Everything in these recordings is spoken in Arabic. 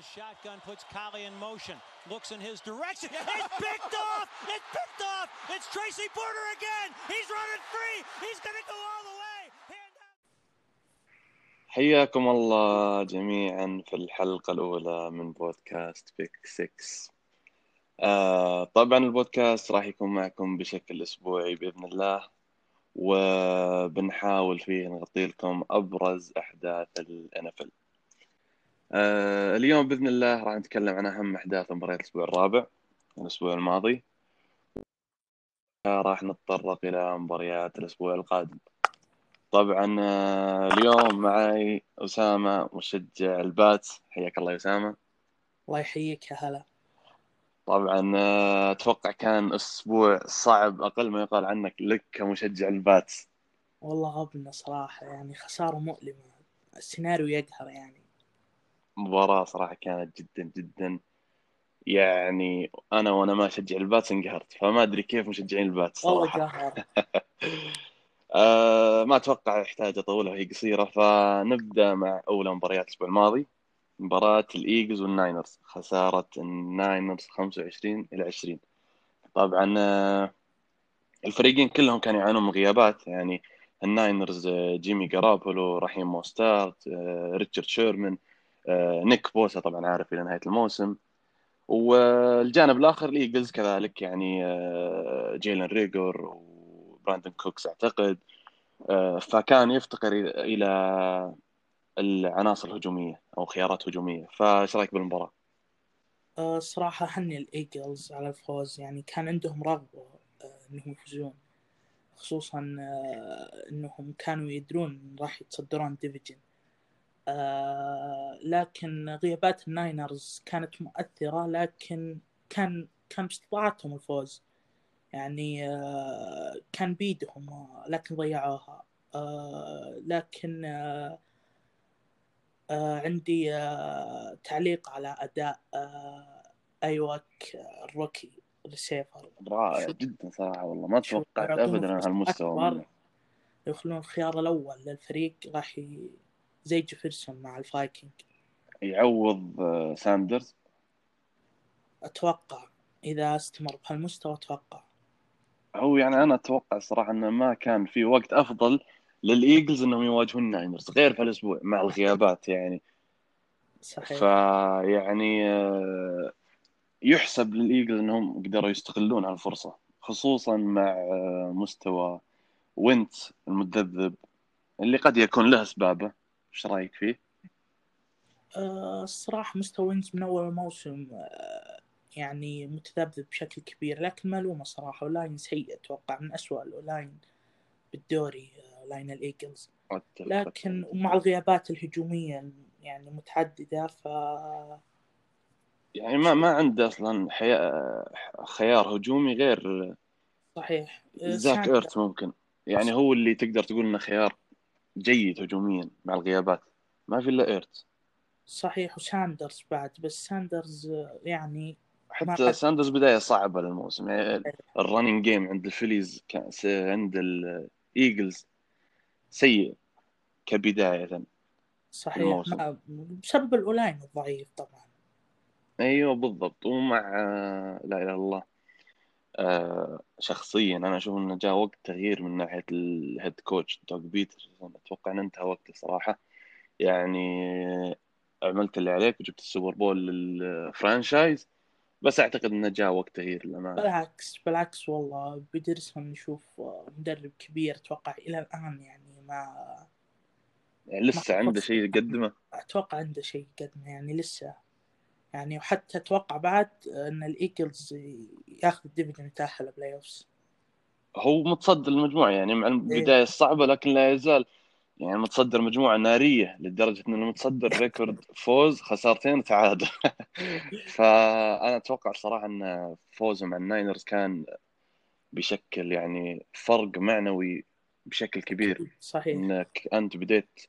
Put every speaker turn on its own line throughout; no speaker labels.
the shotgun, puts Collie in motion, looks in his direction. It's picked off! It's picked off! It's Tracy Porter again! He's running free! He's going to go all the way!
حياكم الله جميعا في الحلقة الأولى من بودكاست بيك 6 آه طبعا البودكاست راح يكون معكم بشكل أسبوعي بإذن الله وبنحاول فيه نغطي لكم أبرز أحداث ال NFL آه اليوم بإذن الله راح نتكلم عن أهم أحداث مباريات الأسبوع الرابع الأسبوع الماضي. راح نتطرق إلى مباريات الأسبوع القادم. طبعا آه، اليوم معي أسامة مشجع ال Pats حياك الله يا أسامة.
الله يحييك يا هلا.
طبعا آه، أتوقع كان أسبوع صعب أقل ما يقال عنك لك كمشجع ال Pats
والله غبنة صراحة يعني خسارة مؤلمة. السيناريو يقهر يعني.
مباراة صراحة كانت جدا جدا. يعني أنا وأنا ما أشجع ال Pats انقهرت فما أدري كيف مشجعين ال
Pats
صراحة. آه ما أتوقع يحتاج أطولها هي قصيرة فنبدأ مع أولى مباريات الأسبوع الماضي. مباراة ال Eagles وال Niners خسارة ال Niners 25 إلى 20 طبعا آه، الفريقين كلهم كانوا يعانون من غيابات. يعني ال Niners آه، جيمي جارابولو رحيم موستارت آه، ريتشارد شيرمان نيك بوسا طبعا عارف إلى نهاية الموسم. والجانب الآخر ال Eagles كذلك يعني آه، جيلن ريجور وبراندن كوكس أعتقد. آه، فكان يفتقر إلى العناصر الهجومية أو خيارات هجومية. فايش رأيك بالمباراة؟
آه، صراحة هني ال Eagles على الفوز. يعني كان عندهم رغبة آه، إنهم يفوزون. خصوصا آه، إنهم كانوا يدرون راح يتصدرون division. آه، لكن غيابات ال Niners كانت مؤثرة لكن كان كان باستطاعتهم الفوز. يعني آه، كان بيدهم لكن ضيعوها. آه، لكن آه، عندي تعليق على أداء أيوك ال rookie receiver.
رائع جدا صراحة والله ما توقعت أبدا على هالمستوى
يخلون الخيار الأول للفريق راح ي... زي جيفرسون مع ال Vikings.
يعوض آه، ساندرز.
أتوقع إذا استمر بهالمستوى أتوقع.
هو يعني أنا أتوقع صراحة أنه ما كان في وقت أفضل لل Eagles أنهم يواجهون ال Niners غير في الأسبوع مع الغيابات يعني.
صحيح.
فيعني آه، يحسب لل Eagles أنهم قدروا يستغلون هالفرصة خصوصا مع آه، مستوى وينتز المذبذب اللي قد يكون له أسبابه. إيش رأيك فيه؟
آه، الصراحة مستوى وينتز من أول الموسم آه، يعني متذبذب بشكل كبير لكن ما ألومه صراحة O-line سيء أتوقع من أسوأ ال O-line بالدوري آه، line ال Eagles.
أتفق.
لكن ومع الغيابات الهجومية يعني متعددة ف
يعني ما ما عنده أصلا أي خيار هجومي غير
صحيح.
زاك إيرتز ممكن. يعني هو اللي تقدر تقول إنه خيار. جيد هجوميا مع الغيابات. ما في إلا إيرتز.
صحيح وساندرز بعد بس ساندرز آه، يعني ما
حتى
قد-
ساندرز بداية صعبة للموسم. يعني ال running game عند ال Phillies كان عند ال Eagles سيء كبداية.
صحيح
الموسم.
ما بسبب ال O-line الضعيف طبعا.
أيوه بالضبط. ومع لا إله إلا الله. آه، شخصيا أنا أشوف إنه جاء وقت تغيير من ناحية ال head coach دوغ بيدرسون. أتوقع انه انتهى وقته صراحة. يعني عملت اللي عليك وجبت ال Super Bowl لل franchise. بس أعتقد إنه جاء وقت تغيير للأمانة.
بالعكس بالعكس والله. بيدرسون نشوف مدرب كبير أتوقع إلى الآن يعني ما
يعني لسه
ما
عنده. شيء يقدمه؟
أتوقع عنده شيء قدمه يعني لسه. يعني وحتى أتوقع بعد إن ال Eagles ياخذ ال division يتاهل playoffs
هو متصدر المجموعة يعني مع البداية الصعبة لكن لا يزال يعني متصدر مجموعة نارية لدرجة إنه متصدر record فوز خسارتين تعادل فأنا أتوقع صراحة إن فوزه مع ال Niners كان بيشكل يعني فرق معنوي بشكل كبير.
صحيح.
إنك أنت بديت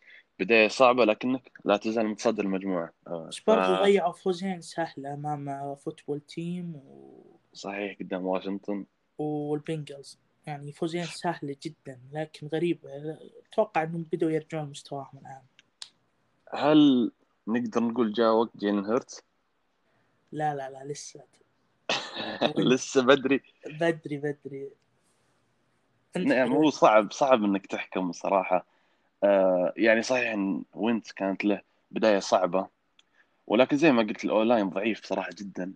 بداية صعبة لكنك لا تزال متصدر المجموعة. آه،
بس
ف-
ضيعوا فوزين سهله أمام Football Team و...
صحيح قدام واشنطن.
وال Bengals. يعني فوزين سهله جدا لكن غريبه أتوقع إنهم بدوا يرجعون مستواهم الآن.
هل نقدر نقول جاء وقت جيلن هيرتس
لا لا لا لسه.
لسه بدري.
بدري بدري.
نعم هو صعب صعب إنك تحكم صراحة. آه يعني صحيح إن وينتز كانت له بداية صعبة ولكن زي ما قلت ال O-line ضعيف صراحة جدا.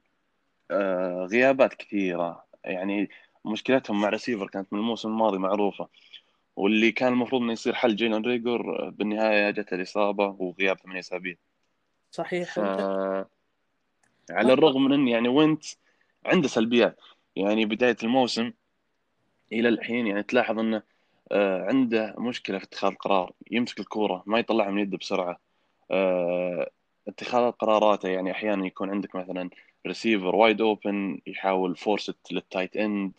آه غيابات كثيرة يعني مشكلتهم مع ريسيفر كانت من الموسم الماضي معروفة واللي كان المفروض إنه يصير حل جيلن ريجور بالنهاية جت الإصابة وغياب ثمانية أسابيع
صحيح.
ف... على الرغم من إن يعني وينتز عنده سلبيات يعني بداية الموسم إلى الحين يعني تلاحظ إنه آه، عنده مشكلة في اتخاذ القرار. يمسك الكورة ما يطلعها من يده بسرعة. آه، اتخاذ قراراته يعني أحيانا يكون عندك مثلا receiver wide open يحاول force لل tight end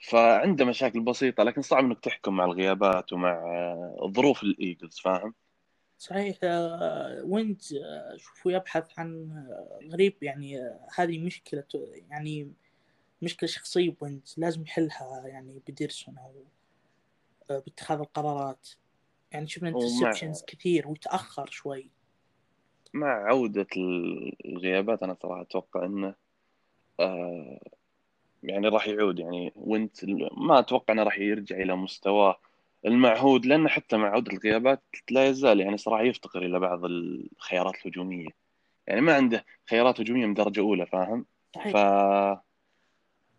فعنده مشاكل بسيطة لكن صعب إنك تحكم مع الغيابات ومع آه، ظروف ال Eagles فاهم؟
صحيح وينتز شوفوا يبحث عن غريب يعني هذه مشكلة يعني مشكلة شخصية بوينتز لازم يحلها يعني بديرسون أو آه، باتخاذ القرارات. يعني شفنا interceptions كثير وتأخر شوي.
مع عودة الغيابات أنا صراحة أتوقع أنه آه يعني راح يعود. يعني وينتز ما أتوقع أنه راح يرجع إلى مستواه المعهود لأنه حتى مع عودة الغيابات لا يزال يعني صراحة يفتقر إلى بعض الخيارات الهجومية. يعني ما عنده خيارات هجومية من درجة أولى فاهم؟ ف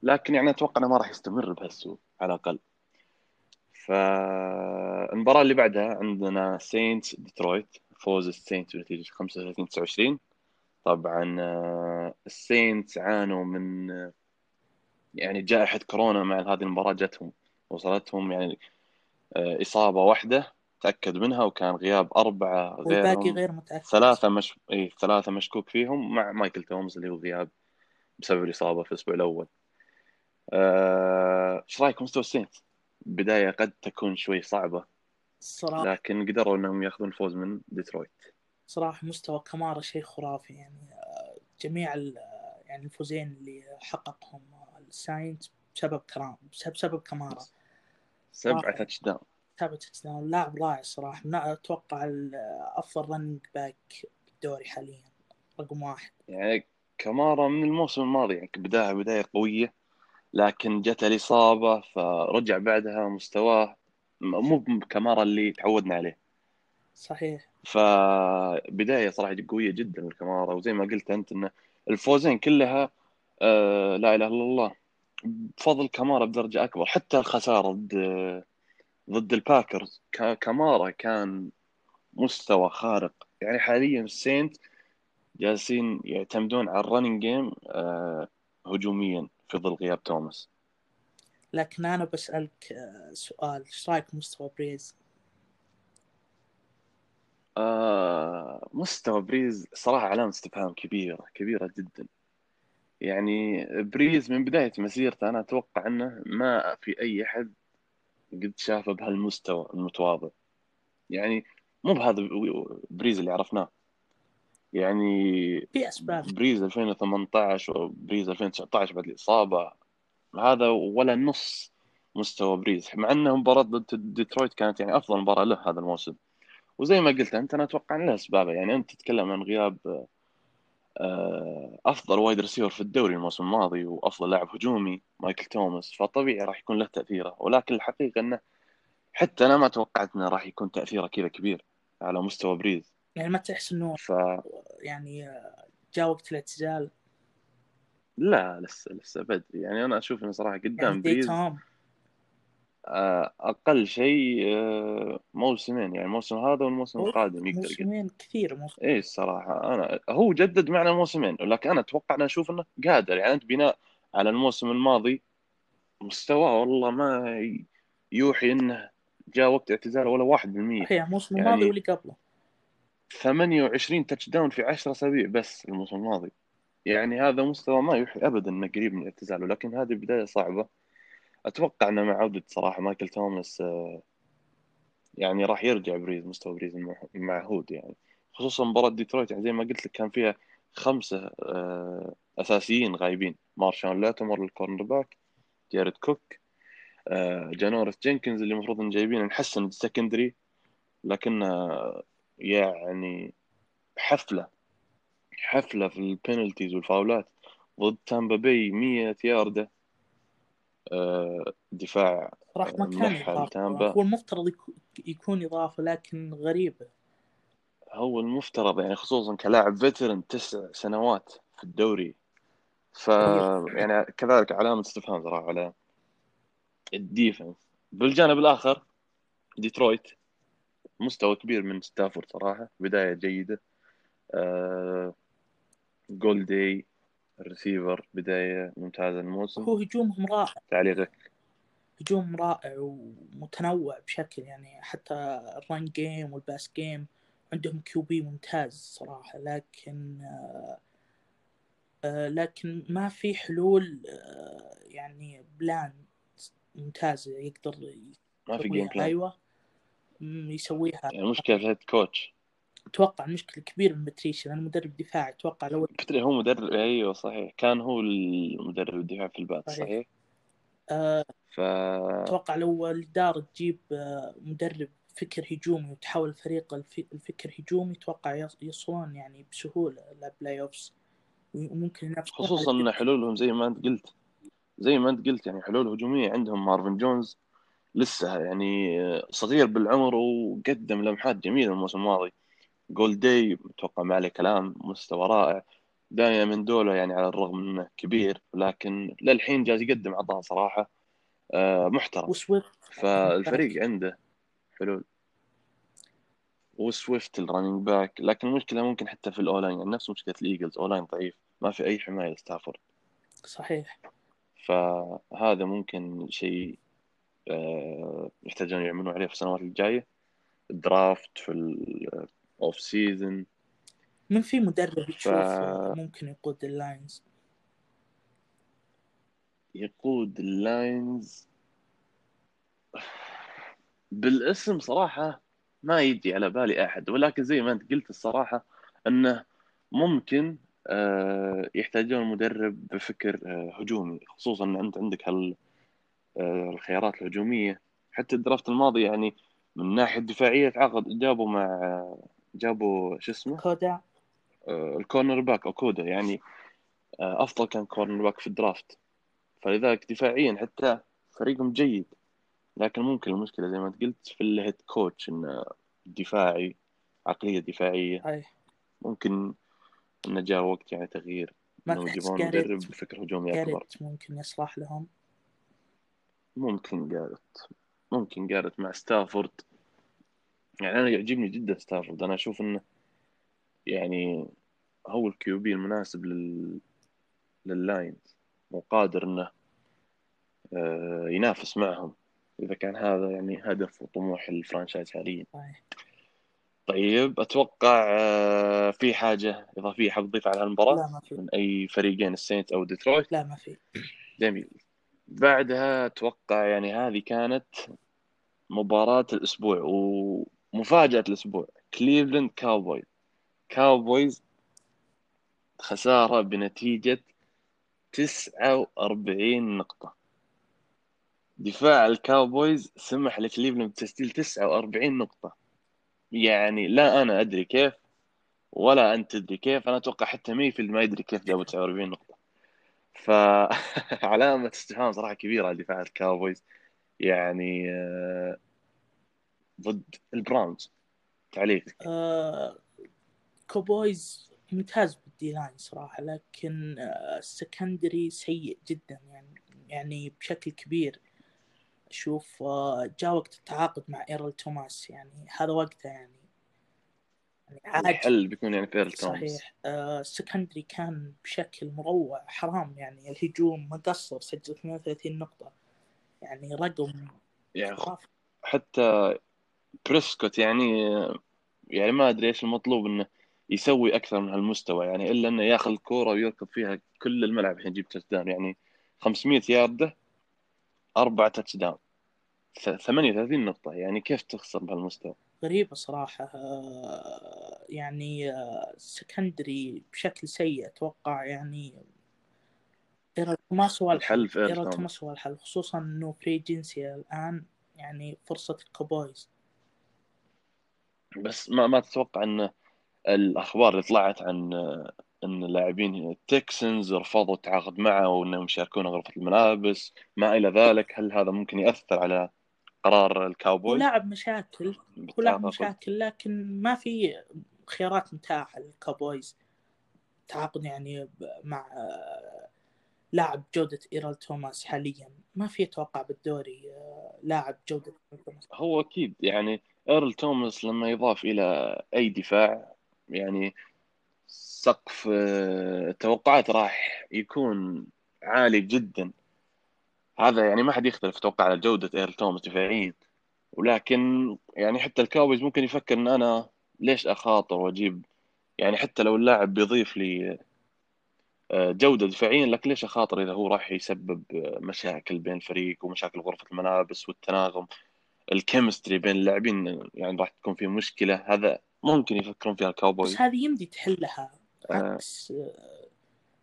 لكن يعني أتوقع إنه ما راح يستمر بهالسوء على الأقل. فالمباراة اللي بعدها عندنا سينتس ديترويت فوز السينتس بنتيجه 35 29 طبعا آه، السينتس عانوا من يعني جائحة كورونا مع هذه المباراة جتهم وصلتهم يعني آه، إصابة واحدة تأكد منها وكان غياب أربعة
غيرهم. غير متأكد.
ثلاثة مش إي ثلاثة مشكوك فيهم مع مايكل توماس اللي هو غياب بسبب الإصابة في الأسبوع الأول. آه، إيش رأيك مستوى السينتس؟ بداية قد تكون شوي صعبة
صراحة.
لكن قدروا إنهم ياخذون الفوز من ديترويت.
صراحة مستوى كمارا شيء خرافي يعني جميع يعني الفوزين اللي حققهم الساينتس بسبب كرام بسبب كمارا
سبعة touchdown
سبعة touchdown لاعب رائع صراحة. أتوقع أفضل running back بالدوري حاليا. رقم واحد.
يعني كمارا من الموسم الماضي يعني بداها بداية قوية. لكن جت الإصابة فرجع بعدها مستواه مو بكمارا اللي تعودنا عليه.
صحيح.
فبداية صراحة قوية جدا الكمارا وزي ما قلت أنت أن الفوزين كلها آه لا إله إلا الله. بفضل كمارا بدرجة أكبر. حتى الخسارة ضد ضد الباكرز. كمارا كان مستوى خارق. يعني حاليا السينتس جالسين يعتمدون على ال running game آه هجوميا. في ظل غياب توماس.
لكن أنا بسألك آه، سؤال. إيش رأيك مستوى بريز؟
آه مستوى بريز صراحة علامة استفهام كبيرة كبيرة جدا. يعني بريز من بداية مسيرته أنا أتوقع أنه ما في أي أحد قد شافه بهالمستوى المتواضع. يعني مو بهذا بريز اللي عرفناه. يعني
في أسباب.
بريز 2018 وبريز 2019 بعد الإصابة. هذا ولا نص مستوى بريز. مع إنه مباراة ضد ديترويت كانت يعني أفضل مباراة له هذا الموسم. وزي ما قلت أنت أنا أتوقع له اسبابه يعني أنت تتكلم عن غياب آه، أفضل wide receiver في الدوري الموسم الماضي وأفضل لاعب هجومي مايكل توماس. فطبيعي راح يكون له تأثيره. ولكن الحقيقة إنه حتى أنا ما توقعت إنه راح يكون تأثيره كذا كبير على مستوى بريز.
يعني ما تحس إنه ف... يعني جاء وقت الاعتزال؟
لا لسه لسه بدري يعني أنا أشوف إنه صراحة قدام يعني بريز آه، أقل شيء آه، موسمين. يعني الموسم هذا والموسم القادم
يقدر موسمين كثير
موسم. اي الصراحة أنا هو جدد معنا موسمين لكن أنا أتوقع أنا أشوف إنه قادر. يعني أنت بناء على الموسم الماضي مستواه والله ما يوحي إنه جاء وقت اعتزال ولا 1%
هي الموسم يعني الماضي واللي قبله.
28 تاتش داون في 10 أسابيع بس الموسم الماضي. يعني هذا مستوى ما يوحي ابدا إنه قريب من الاعتزال ولكن هذه بداية صعبة. أتوقع إنه مع عودة صراحة مايكل توماس آه، يعني راح يرجع بريز مستوى بريز المعهود يعني. خصوصا مباراة ديترويت يعني زي ما قلت لك كان فيها خمسة آه، أساسيين غايبين. مارشون لاتيمور ال cornerback جاريد كوك آه، جانوريس جينكنز اللي المفروض إن جايبينه يحسن ال secondary لكن يعني حفلة حفلة في ال penalties والفاولات ضد تامبا باي 100 ياردة. آه، دفاع
صراحة ما كان
ملحة
إضافة.
لتامبا
هو المفترض يكو- يكون إضافة لكن غريبة
هو المفترض يعني خصوصا كلاعب veteran تسع سنوات في الدوري. ف يعني كذلك علامة استفهام صراحة على ال defense. بالجانب الآخر ديترويت. مستوى كبير من ستافورد صراحة بداية جيدة. آه جول دي الريسيفر بداية ممتازة الموسم.
هو هجومهم رائع.
تعليقك؟
هجوم رائع ومتنوع بشكل يعني حتى ال run game وال pass game عندهم QB ممتاز صراحة. لكن آه، آه، لكن ما في حلول آه، يعني plan ممتازة يقدر
ما في game
plan مم، يسويها.
يعني مشكلة head coach.
أتوقع المشكلة كبيرة من باتريشيا لأنه مدرب دفاع أتوقع لو
بتري هو مدرب أيوه صحيح. كان هو المدرب الدفاع في الباتس
صحيح.
صحيح؟
آه،
ف
أتوقع لو الإدارة تجيب آه، مدرب فكر هجومي وتحول الفريق الف- الفكر هجومي أتوقع يص- يصلون يعني بسهولة لل playoffs وممكن
خصوصا ان حلولهم زي ما أنت قلت. زي ما أنت قلت يعني حلول هجومية. عندهم مارفن جونز لسه يعني صغير بالعمر وقدم لمحات جميلة الموسم الماضي. جولاداي متوقع ما عليه كلام مستوى رائع. داني أمندولا يعني على الرغم انه كبير لكن للحين جالس يقدم عطاء صراحة. آه، محترم.
وسويفت
فالفريق عنده حلول. وسويفت ال running back لكن المشكلة ممكن حتى في ال O-line يعني نفس مشكلة الإيجلز O-line ضعيف ما في أي حماية لستافورد.
صحيح.
فهذا ممكن شيء يحتاجون يعملون عليه في السنوات الجاية. ال draft في ال off season
من في مدرب تشوف
ف-
ممكن يقود اللاينز
يقود اللاينز بالاسم صراحة ما يجي على بالي أحد ولكن زي ما أنت قلت الصراحة أنه ممكن آه، يحتاجون مدرب بفكر آه، هجومي خصوصا أن أنت عندك هال آه، الخيارات الهجومية. حتى ال draft الماضي يعني من ناحية دفاعية تعاقد جابوا مع آه، جابوا شو اسمه؟
أوكودا.
آه، ال cornerback أوكودا يعني آه، أفضل كان cornerback في ال draft. فلذلك دفاعيا حتى فريقهم جيد. لكن ممكن المشكلة زي ما أنت قلت في ال head coach إنه دفاعي عقلية دفاعية.
هاي
ممكن إنه جاء وقت يعني تغيير.
ما
يجيبون مدرب بفكر هجومي
جاريت ممكن يصلح لهم.
ممكن جاريت ممكن جاريت مع ستافورد. يعني أنا يعجبني جدا ستافورد. أنا أشوف إنه يعني هو ال QB المناسب لل لللاينز. وقادر إنه آه، ينافس معهم. إذا كان هذا يعني هدف وطموح ال franchise
حاليا.
طيب أتوقع آه، في حاجة إضافية حاب تضيف على المباراه
لا ما في.
من أي فريقين السينتس أو ديترويت؟
لا ما في.
جميل. بعدها أتوقع يعني هذه كانت مباراة الأسبوع ومفاجأة الأسبوع. كليفلاند كاوبويز كاوبويز خسارة بنتيجة 49 نقطة. دفاع الكاوبويز سمح لكليفلاند بتسجيل 49 نقطة. يعني لا أنا أدري كيف ولا أنت تدري كيف. أنا أتوقع حتى ميفيلد ما يدري كيف جابوا 49 نقطة. فعلامه استفهام صراحة كبيرة على دفاع الكاوبويز. يعني آه، ضد البراونز. تعليقك.
آه كاوبويز ممتاز بال D-line صراحة لكن آه ال secondary سيء جدا. يعني يعني بشكل كبير. أشوف آه جاء وقت التعاقد مع إيرل توماس. يعني هذا وقته يعني يعني عاد
الحل بيكون يعني في
صحيح. آه ال secondary كان بشكل مروع حرام يعني. الهجوم ما قصر سجل 32 نقطة. يعني رقم
يعني حتى بريسكوت يعني يعني ما أدري إيش المطلوب إنه يسوي أكثر من هالمستوى يعني إلا إنه ياخذ الكورة ويركض فيها كل الملعب. الحين يجيب touchdown يعني 500 يارده أربع touchdown ث- 38 نقطة. يعني كيف تخسر بهالمستوى؟
غريبة صراحة آه، يعني آه، secondary بشكل سيء أتوقع يعني. إيرل توماس هو الحل
إيرل توماس.
هو الحل خصوصا إنه فري جنسي الآن يعني فرصة الكاوبويز.
بس ما ما تتوقع انه الأخبار اللي طلعت عن إن لاعبين التكسنز رفضوا التعاقد معه وإنهم يشاركون غرفة الملابس ما إلى ذلك؟ هل هذا ممكن يأثر على قرار
هو
الكاوبويز
لاعب مشاكل هو لاعب مشاكل لكن ما في خيارات متاحة للكاوبويز تعاقد يعني مع لاعب جودة إيرل توماس حاليا. ما في أتوقع بالدوري لاعب جودة إيرل توماس.
هو أكيد يعني إيرل توماس لما يضاف إلى أي دفاع يعني سقف التوقعات راح يكون عالي جدا. هذا يعني ما حد يختلف أتوقع على جودة إيرل توماس دفاعيا ولكن يعني حتى الكاوبويز ممكن يفكر إن أنا ليش أخاطر وأجيب؟ يعني حتى لو اللاعب بيضيف لي آه، جودة دفاعيا لكن ليش أخاطر إذا هو راح يسبب آه، مشاكل بين الفريق ومشاكل غرفة الملابس والتناغم؟ ال chemistry بين اللاعبين يعني راح تكون في مشكلة. هذا ممكن يفكرون فيها
بس
الكاوبويز
هذه يمدي تحلها
آه.
عكس آه،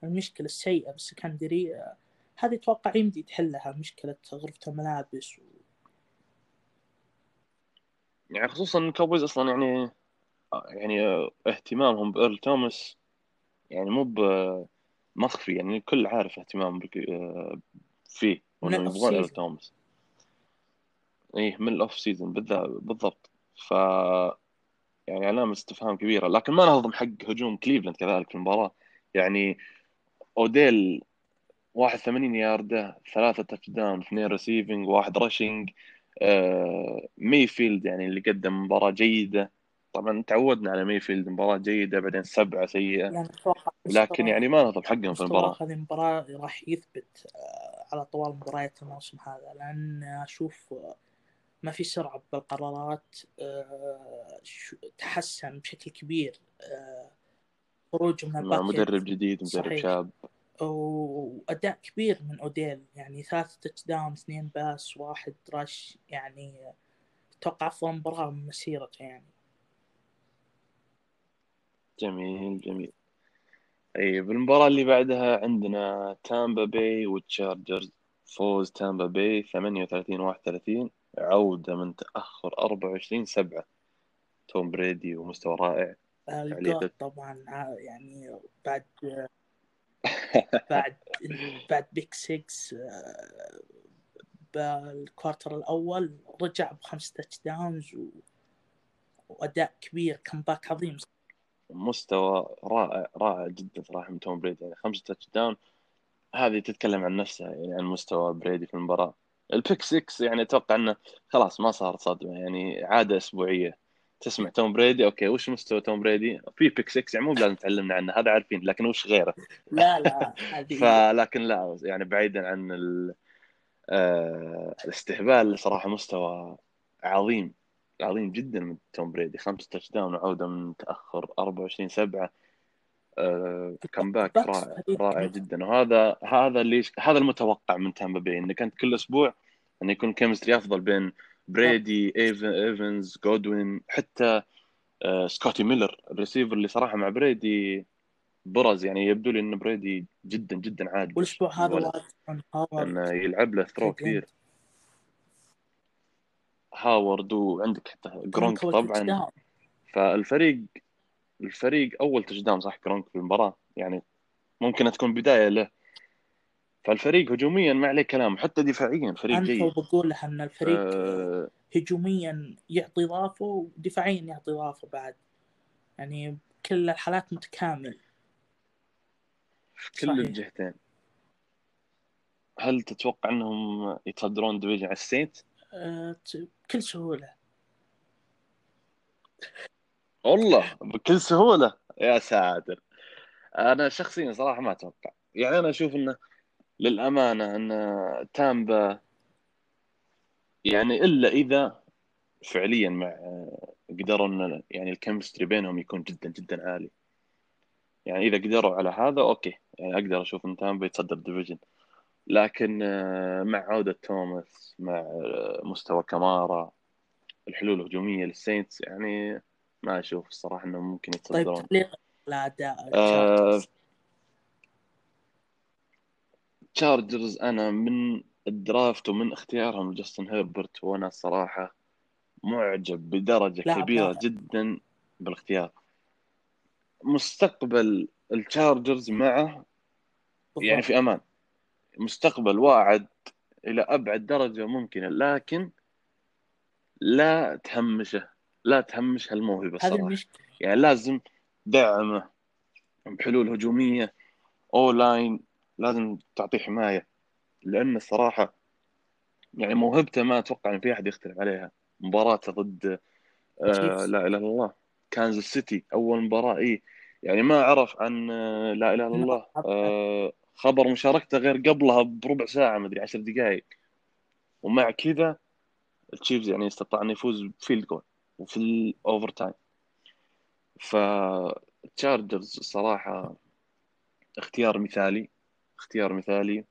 المشكلة السيئة. بال secondary آه، هذه أتوقع يمدي تحلها مشكلة غرفة الملابس و...
يعني خصوصا إن الكاوبويز أصلا يعني يعني اهتمامهم بإيرل توماس يعني مو مخفي يعني الكل عارف اهتمام بك- آه، فيه وانه يبغون
season
توماس. إيه من ال off season بالضبط. ف يعني علامة استفهام كبيرة لكن ما نهضم حق هجوم كليفلاند كذلك في المباراة. يعني أوديل 81 ياردة ثلاثة touchdown اثنين receiving واحد rushing آه ميفيلد يعني اللي قدم مباراة جيدة. طبعا تعودنا على ميفيلد مباراة جيدة بعدين سبعة سيئة.
يعني
لكن يعني ما نهضم حقهم في المباراة.
هذه المباراة راح يثبت آه، على طوال مباريات الموسم هذا. لأن أشوف آه، ما في سرعة بالقرارات آه، تحسن بشكل كبير خروج من
مع مدرب جديد مدرب
صحيح.
شاب.
وأداء كبير من أوديل يعني ثلاثة touchdown اثنين pass واحد rush يعني أتوقع أفضل مباراة من مسيرته يعني.
جميل جميل. أي بالمباراة اللي بعدها عندنا تامبا باي وال Chargers فوز تامبا باي 38 31 عودة من تأخر 24 7 توم بريدي ومستوى رائع. تعليقك
طبعا يعني بعد بعد بعد pick 6 آه، بال quarter الأول رجع بخمس touchdowns و... وأداء كبير comeback عظيم.
مستوى رائع رائع جدا صراحة من توم بريدي. يعني خمسة touchdown هذه تتكلم عن نفسها يعني عن مستوى بريدي في المباراة. ال pick 6 يعني أتوقع إنه خلاص ما صار صدمة يعني عادة أسبوعية. تسمع توم بريدي okay وش مستوى توم بريدي؟ في pick 6 يعني مو لازم تعلمنا عنه هذا عارفين لكن وش غيره؟
لا لا
فلكن لا يعني بعيدا عن ال... آه... الاستهبال صراحة مستوى عظيم عظيم جدا من توم بريدي. خمسة touchdown وعودة من تأخر 24 7 آه...
comeback
رائع رائع جدا. وهذا هذا اللي هذا المتوقع من تامبا باي انه كانت كل أسبوع انه يكون chemistry أفضل بين بريدي. إيفنز جودوين حتى آه... سكوتي ميلر الريسيفر اللي صراحة مع بريدي برز يعني يبدو لي ان بريدي جدا جدا عاجبه
والأسبوع هذا
لأنه يلعب له
throw
كثير هاورد وعندك حتى
جرونك
طبعا. فالفريق الفريق أول touchdown صح جرونك في المباراة. يعني ممكن تكون بداية له. فالفريق هجوميا ما عليه كلام حتى دفاعيا فريق
أنا
جيد.
بقول له أن الفريق آه هجوميا يعطي إضافة ودفاعيا يعطي إضافة بعد. يعني كل الحالات متكامل.
في كل
صحيح.
الجهتين. هل تتوقع إنهم يتصدرون division على ال Saints؟
آه، ت- بكل سهولة.
والله بكل سهولة. يا ساتر. أنا شخصيا صراحة ما أتوقع. يعني أنا أشوف إنه للأمانة أن تامبا يعني إلا إذا فعليا مع قدروا أن يعني ال chemistry بينهم يكون جدا جدا عالي. يعني إذا قدروا على هذا okay يعني أقدر أشوف أن تامبا يتصدر ال division لكن آه، مع عودة توماس مع آه، مستوى كمارا الحلول الهجومية لل Saints يعني ما أشوف الصراحة إنهم ممكن
طيب
يتصدرون.
تعليق على أداء
آه Chargers أنا من ال draft ومن اختيارهم جاستن هيربرت وأنا الصراحة معجب بدرجة
لاعب
كبيرة
رائع
جدا بالاختيار. مستقبل ال Chargers معه يعني. في أمان. مستقبل واعد إلى أبعد درجة ممكنة لكن لا تهمشه لا تهمش
هالموهبة
الصراحه
المشكلة.
يعني لازم دعمه بحلول هجومية أو لاين لازم تعطيه حماية لأن الصراحة يعني موهبته ما أتوقع إن في أحد يختلف عليها. مباراته ضد آه. لا إله إلا الله كانزاس سيتي أول مباراة اي يعني ما عرف عن آه لا إله إلا الله آه خبر مشاركته غير قبلها بربع ساعة مدري عشر دقائق ومع كذا ال Chiefs يعني استطاع إنه يفوز ب field goal وفي ال overtime فال Chargers صراحة اختيار مثالي. اختيار مثالي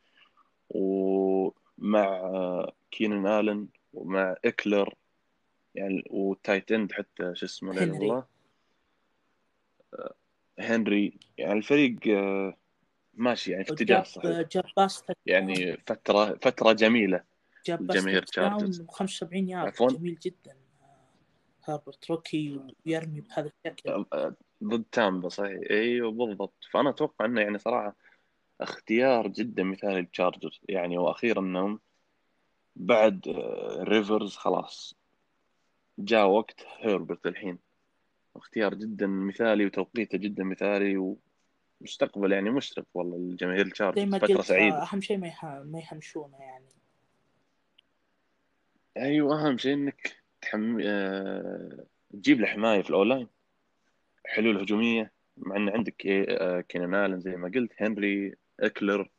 ومع آه، كينان آلن ومع إكلر يعني وال tight end حتى شو اسمه لا
هنري.
الله آه، هنري. يعني الفريق آه، ماشي يعني في اتجاه
جاب
صحيح
جاب باس
يعني فترة فترة جميلة
جاب باس
Chargers.
75 يارد؟ جميل جدا. هاربرت روكي ويرمي بهذا الشكل.
آه، ضد تامبا صحيح. أيوه بالضبط. فأنا أتوقع إنه يعني صراحة اختيار جدا مثالي للتشارجرز يعني وأخيرا انهم بعد آه، ريفرز خلاص. جاء وقت هيربرت الحين. اختيار جدا مثالي وتوقيته جدا مثالي ومستقبل يعني مشرق والله الجماهير ال
Chargers.
فترة
قلت
سعيدة.
أهم شيء ما ما يهمشونه يعني.
أيوه أهم شيء إنك تحم... آه... تجيب له حماية في ال O-line. حلول هجومية مع إن عندك. آه... كينان آلن زي ما قلت هنري إكلر.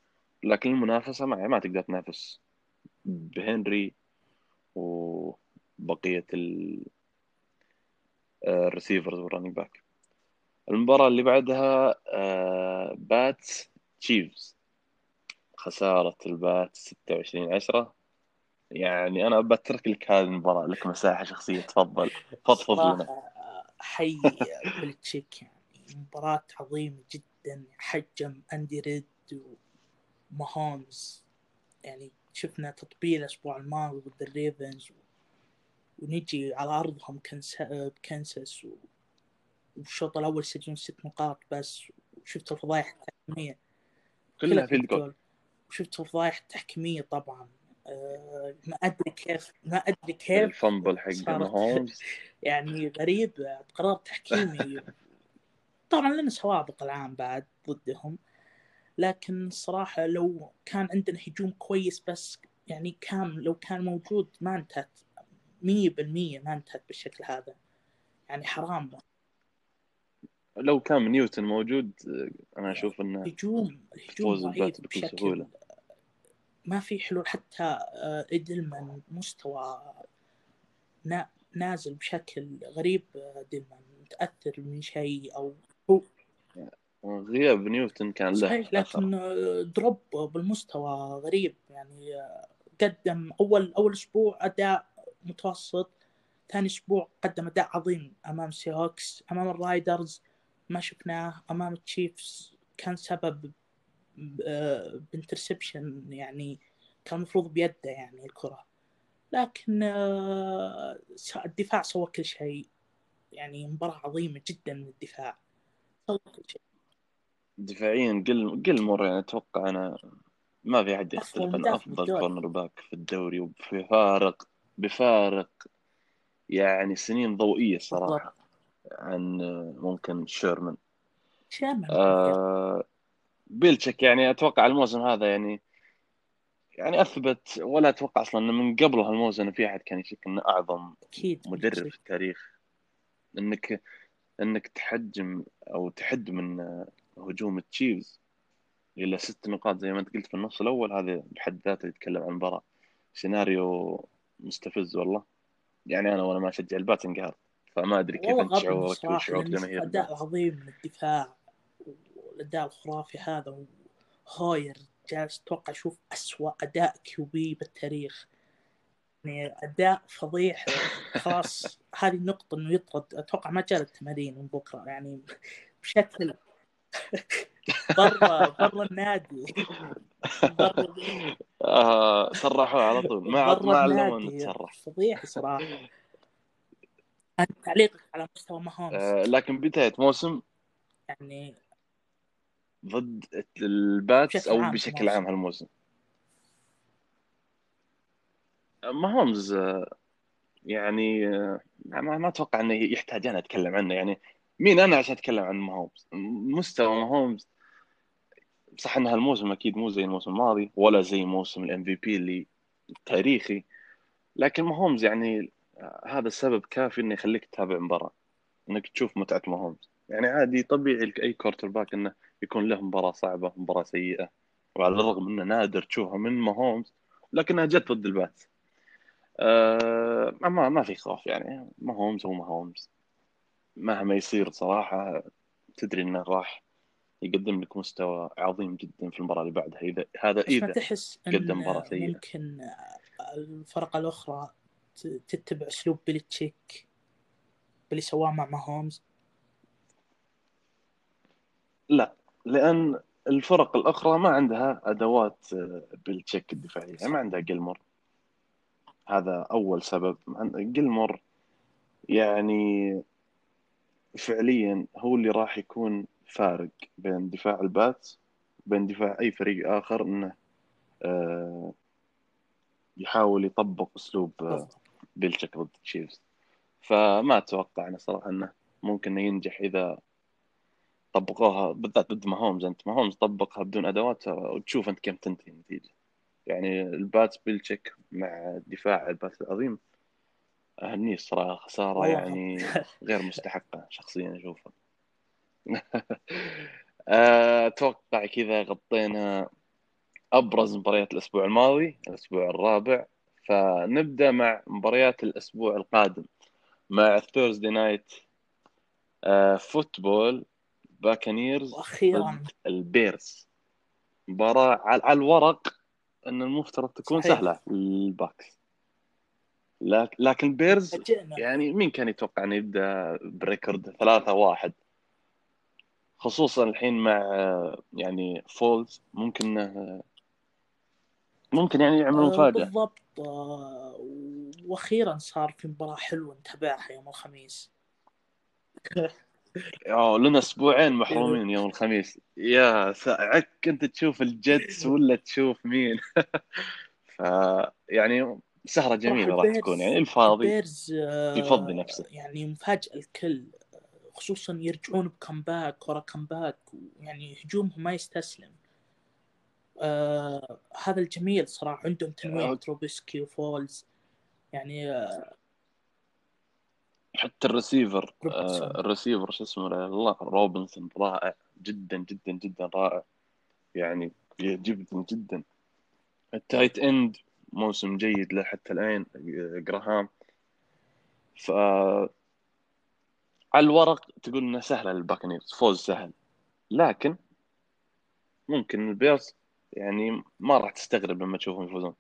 لكن المنافسة ما, ما تقدر تنافس بهنري وبقية ال... آه، ال receivers وال running back المباراة اللي بعدها آه... Pats Chiefs خسارة ال Pats 26 10 يعني أنا بترك لك هذه المباراة لك مساحة شخصية. تفضل. فضفض لنا.
حي بلتشيك يعني مباراة عظيمة جدا حجم أندي ريد وماهومز يعني شفنا تطبيل الأسبوع الماضي ضد ال Ravens. ونجي على أرضهم كنس... بكنساس. والشوط الأول سجلوا ست نقاط بس. وشفت الفضايح التحكيمية.
كلها field goal
وشفت الفضايح التحكيمية طبعا. آه، ما أدري كيف ما أدري كيف
ال fumble
حق
ماهومز
يعني غريب قرار تحكيمي. طبعا لنا سوابق العام بعد ضدهم. لكن الصراحة لو كان عندنا هجوم كويس بس يعني كان لو كان موجود ما انتهت مية بالمية ما انتهت بالشكل هذا يعني حرام
لو كان نيوتن موجود أنا أشوف إنه
هجوم
فوز
ضعيف
بكل.
ما في حلول حتى آه، إيدلمان مستوى نا- نازل بشكل غريب آه، ديلمان متأثر من شيء أو هو
غياب نيوتن كان له
صحيح لكن drop بالمستوى غريب يعني قدم أول أول أسبوع أداء متوسط ثاني أسبوع قدم أداء عظيم أمام Seahawks أمام ال Raiders ما شفناه أمام ال Chiefs كان سبب ب interception يعني كان المفروض بيده يعني الكرة. لكن آه، الدفاع سوى كل شيء يعني مباراة عظيمة جدا من الدفاع سوى كل شيء.
دفاعيا جيلمور يعني أتوقع أنا ما في أحد يختلف
مدافع
أفضل. cornerback في الدوري وبفارق بفارق يعني سنين ضوئية صراحة عن ممكن شيرمان.
شامل
آه بيلتشيك يعني أتوقع الموسم هذا يعني يعني أثبت ولا أتوقع أصلا إنه من قبل هالموسم في أحد كان يشك إنه أعظم
أكيد
مدرب في التاريخ. إنك إنك تحجم أو تحد من هجوم التشيفز إلى ست نقاط زي ما أنت قلت في النص الأول. هذا بحد ذاته يتكلم عن المباراه سيناريو مستفز والله. يعني أنا وأنا ما أشجع البات انقهرت فما أدري كيف انت شعورك وشعور جماهير
أداء
البات
عظيم من الدفاع والأداء الخرافي هذا. وهاير جالس أتوقع أشوف أسوأ أداء كيوبي بالتاريخ. يعني أداء فضيح خلاص هذه النقطة إنه يطرد أتوقع ما جاء التمارين من بكرة. يعني بشكل برا برا النادي. برا
آه صرحوه على طول. ما ما
النادي.
تصرح
فضيح صراحة. أنت تعليقك على مستوى ماهومز
آه لكن بداية موسم
يعني
ضد ال
Pats
أو
عام
بشكل. عام هالموسم. ماهومز آه، يعني آه، ما ما أتوقع إنه يحتاج أنا أتكلم عنه. يعني مين أنا عشان أتكلم عن ماهومز؟ مستوى ماهومز. صح ان هالموسم أكيد مو زي الموسم الماضي ولا زي موسم ال MVP اللي تاريخي. لكن ماهومز يعني آه، هذا السبب كافي إنه يخليك تتابع مباراة إنك تشوف متعة ماهومز. يعني عادي طبيعي أي quarterback إنه يكون له مباراة صعبة مباراة سيئة وعلى الرغم إنه نادر تشوفها من ماهومز لكنها جت ضد ال Pats آه ما ما في خوف يعني ماهومز هو ماهومز. مهما يصير صراحة تدري إنه راح يقدم لك مستوى عظيم جدا في المباراة اللي بعدها. إذا هذا إذا
تحس
قدم
ان
مباراة سيئة.
ممكن الفرق الأخرى تتبع أسلوب بيلتشيك اللي سواه مع ماهومز؟
لا لأن الفرق الأخرى ما عندها أدوات بيلتشيك الدفاعية ما عندها جيلمور. هذا أول سبب. جيلمور يعني فعليا هو اللي راح يكون فارق بين دفاع ال Pats وبين دفاع أي فريق آخر إنه آه، يحاول يطبق أسلوب آه،. بيلتشيك ضد ال Chiefs فما أتوقع انه صراحة إنه ممكن ينجح إذا طبقوها بالذات ضد ماهومز. أنت ماهومز طبقها بدون أدوات وتشوف أنت كم تنتهي النتيجة. يعني ال Pats بيلتشيك مع دفاع ال Pats العظيم اهنيه الصراحة.
خسارة.
يعني غير مستحقة شخصيا أشوفها. أتوقع كذا غطينا أبرز مباريات الأسبوع الماضي الأسبوع الرابع. فنبدأ مع مباريات الأسبوع القادم مع Thursday Night Football Buccaneers
وأخيرا.
ال Bears مباراة على الورق إن المفترض تكون
صحيح.
سهلة. لل Bucs لكن
فاجئنا
يعني مين كان يتوقع انه يبدأ ب record ثلاثة واحد؟ خصوصا الحين مع آه، يعني فولز ممكن ممكن يعني يعمل
آه،
مفاجأة
بالضبط. آه، وأخيرا صار في مباراة حلوة نتابعها يوم الخميس.
أوه لنا أسبوعين محرومين يوم الخميس. يا ساعك انت تشوف ال Jets ولا تشوف مين؟ ف يعني سهرة جميلة راح تكون يعني الفاضي
ال Bears آه،
يفضي نفسه.
يعني مفاجئ الكل خصوصا يرجعون ب comeback ورا comeback يعني هجومهم ما يستسلم آه هذا الجميل صراحة عندهم تنويع
آه.
تروبيسكي وفولز يعني آه
حتى
روبنسون.
آه الريسيفر شو اسمه الله روبنسون رائع جدا جدا جدا رائع يعني يعجبني جدا ال tight end موسم جيد له حتى الآن آه، جراهام. ف على الورق تقول انها سهله لل Buccaneers فوز سهل. لكن ممكن ال Bears يعني ما راح تستغرب لما تشوفهم يفوزون.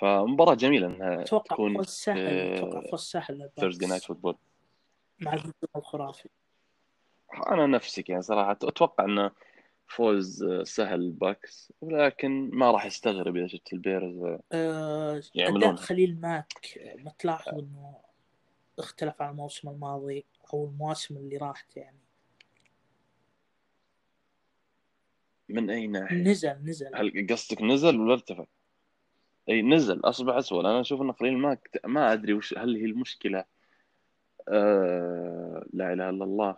فمباراة جميلة إنها
أتوقع
تكون
فوز سهل
في
أتوقع فوز سهل
Thursday
Night
Football
مع الهجوم الخرافي.
أنا نفسك يعني صراحة أتوقع إنه فوز سهل ال Bucs ولكن ما راح استغرب إذا شفت ال Bears
آه
يعملونها.
أداء خليل ماك آه، ما تلاحظ إنه اختلف عن الموسم الماضي أو المواسم اللي راحت يعني
من أي ناحية؟
نزل نزل
هل قصدك نزل ولا ارتفع؟ أي نزل اصبح اسوء أنا أشوف إن خليل ما ما أدري وش هل هي المشكلة آه... لا إله إلا الله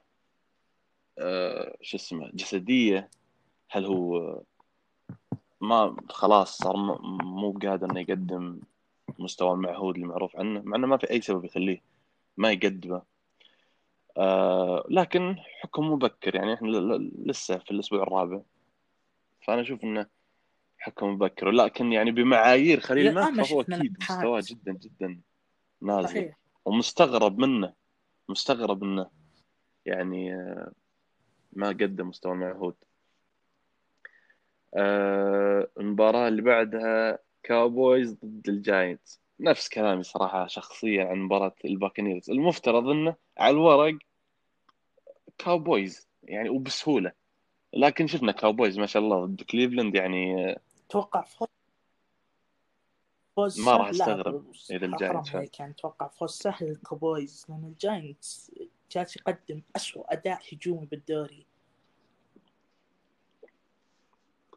آه... شو اسمه جسدية هل هو ما خلاص صار مو قادر إنه يقدم مستوى المعهود اللي معروف عنه مع إنه ما في أي سبب يخليه ما يقدمه. آه... لكن حكم مبكر يعني إحنا لسه في الأسبوع الرابع. فأنا أشوف إنه حكم مبكر. لكن يعني بمعايير خليل ماك
ما
فهو
أكيد.
مستواه جدا جدا نازل.
صحيح.
ومستغرب منه مستغرب إنه يعني آه، ما قدم مستوى المعهود. آه، المباراة اللي بعدها Cowboys ضد ال Giants. نفس كلامي صراحة شخصيا عن مباراة ال Buccaneers. المفترض إنه على الورق Cowboys يعني وبسهولة. لكن شفنا Cowboys ما شاء الله ضد كليفلاند يعني
أتوقع فوز. فوز
ما راح إذا
حرام
ال
Giants يعني أتوقع فوز سهل لل Cowboys لأن ال Giants جالس يقدم أسوأ أداء هجومي بالدوري.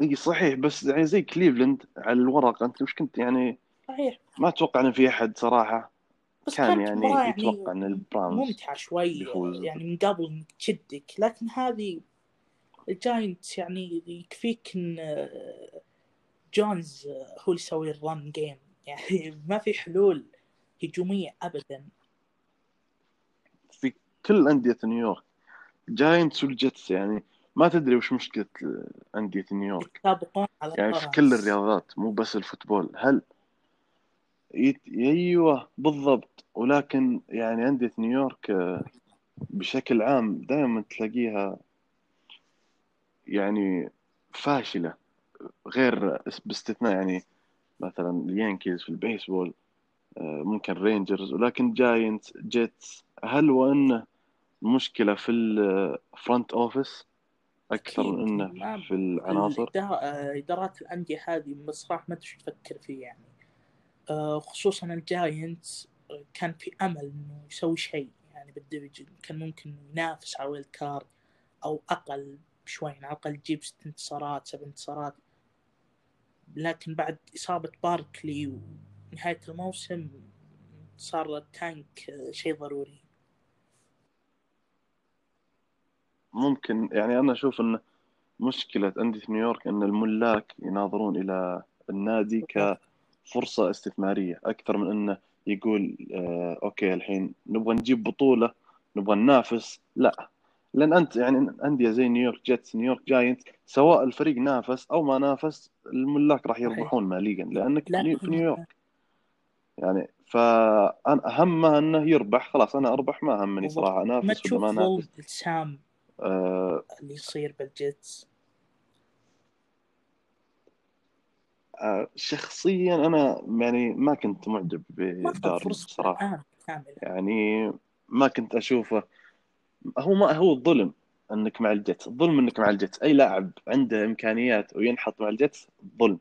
إي صحيح بس يعني زي كليفلند على الورق أنت مش كنت يعني؟
صحيح.
ما أتوقع ان في أحد صراحة
بس
كان يعني
يعني
يتوقع إن ال Browns
ممتعة شوي
بيفوز.
يعني من قبل تشدك لكن هذه ال Giants يعني يكفيك إن جونز هو اللي يسوي ال run game يعني ما في حلول هجومية ابدا.
في كل أندية نيويورك جاينتس والجيتس يعني. ما تدري وش مشكلة أندية نيويورك.
على
يعني في. كل الرياضات مو بس ال football. هل يت... أيوه بالضبط. ولكن يعني أندية نيويورك آه، بشكل عام دائما تلاقيها يعني فاشلة. غير باستثناء يعني مثلا اليانكيز في البيسبول آه، ممكن رينجرز ولكن جاينتس جيتس. هل وانه مشكلة في ال front office
أكثر.
من إنه في العناصر؟
آه، إدارات الأندية هذه بصراحه ما أدري تفكر فيه يعني. آه، خصوصا الجاينتس آه، كان في أمل إنه يسوي شيء يعني بال division كان ممكن ينافس على wild card أو أقل شوي يعني على الأقل يجيب ست انتصارات سبع انتصارات. لكن بعد إصابة باركلي ونهاية الموسم صار ال tank شيء ضروري.
ممكن يعني أنا أشوف إن مشكلة انديه نيويورك إن الملاك يناظرون إلى النادي كفرصة استثمارية. أكثر من إنه يقول آه okay الحين نبغى نجيب بطولة نبغى ننافس. لا. لأن أنت يعني أندية زي نيويورك جيتس نيويورك جاينت سواء الفريق نافس أو ما نافس الملاك راح يربحون ماليا لأنك
لا.
في نيويورك. يعني فأنا همه إنه يربح خلاص أنا أربح ما همني.
صراحة
أنافس ولا
تشوف
ما أنافس.
السام
آه
اللي يصير بالجيتس.
آه، شخصيا أنا يعني ما كنت معجب بدارن
الان كاملة.
يعني ما كنت أشوفه. هو ما هو الظلم إنك مع الجيتس. الظلم إنك مع الجيتس. أي لاعب عنده إمكانيات وينحط مع الجيتس ظلم.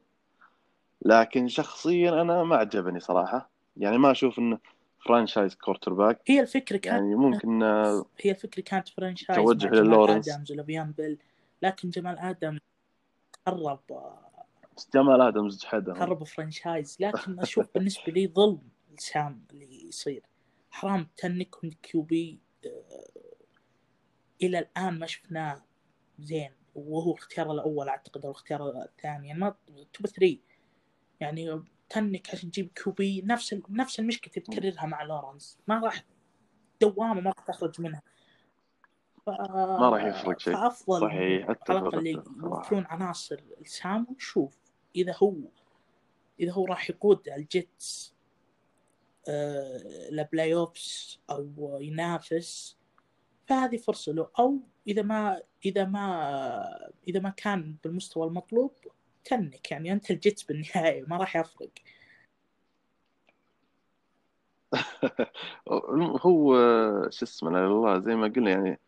لكن شخصيا أنا ما عجبني صراحة. يعني ما أشوف إنه franchise quarterback
هي الفكرة كانت
يعني ممكن آه،
هي الفكرة كانت franchise
توجه للورنس.
ادمز وليفيان بيل. لكن جمال آدم قرب
جمال ادمز جحدهم
قرب franchise لكن أشوف بالنسبة لي ظلم لسام اللي يصير. حرام tank عند QB آه، إلى الآن ما شفناه. زين. وهو اختيار الأول أعتقد أو اختيار الثاني. يعني ما top 3 يعني tank عشان تجيب QB نفس ال- نفس المشكلة اللي تكررها مع لورنس ما راح دوامة ما راح تخرج منها. ف...
ما راح يفرق شيء.
فأفضل
صحيح،
على
الأقل صراحة.
يوفرون عناصر لسام ونشوف. إذا هو إذا هو راح يقود الجيتس آه ل playoffs أو ينافس فهذه فرصة له. أو إذا ما إذا ما إذا ما كان بالمستوى المطلوب tank يعني أنت الجيتس بالنهاية ما راح يفرق
هو شو اسمه لا الله زي ما قلنا يعني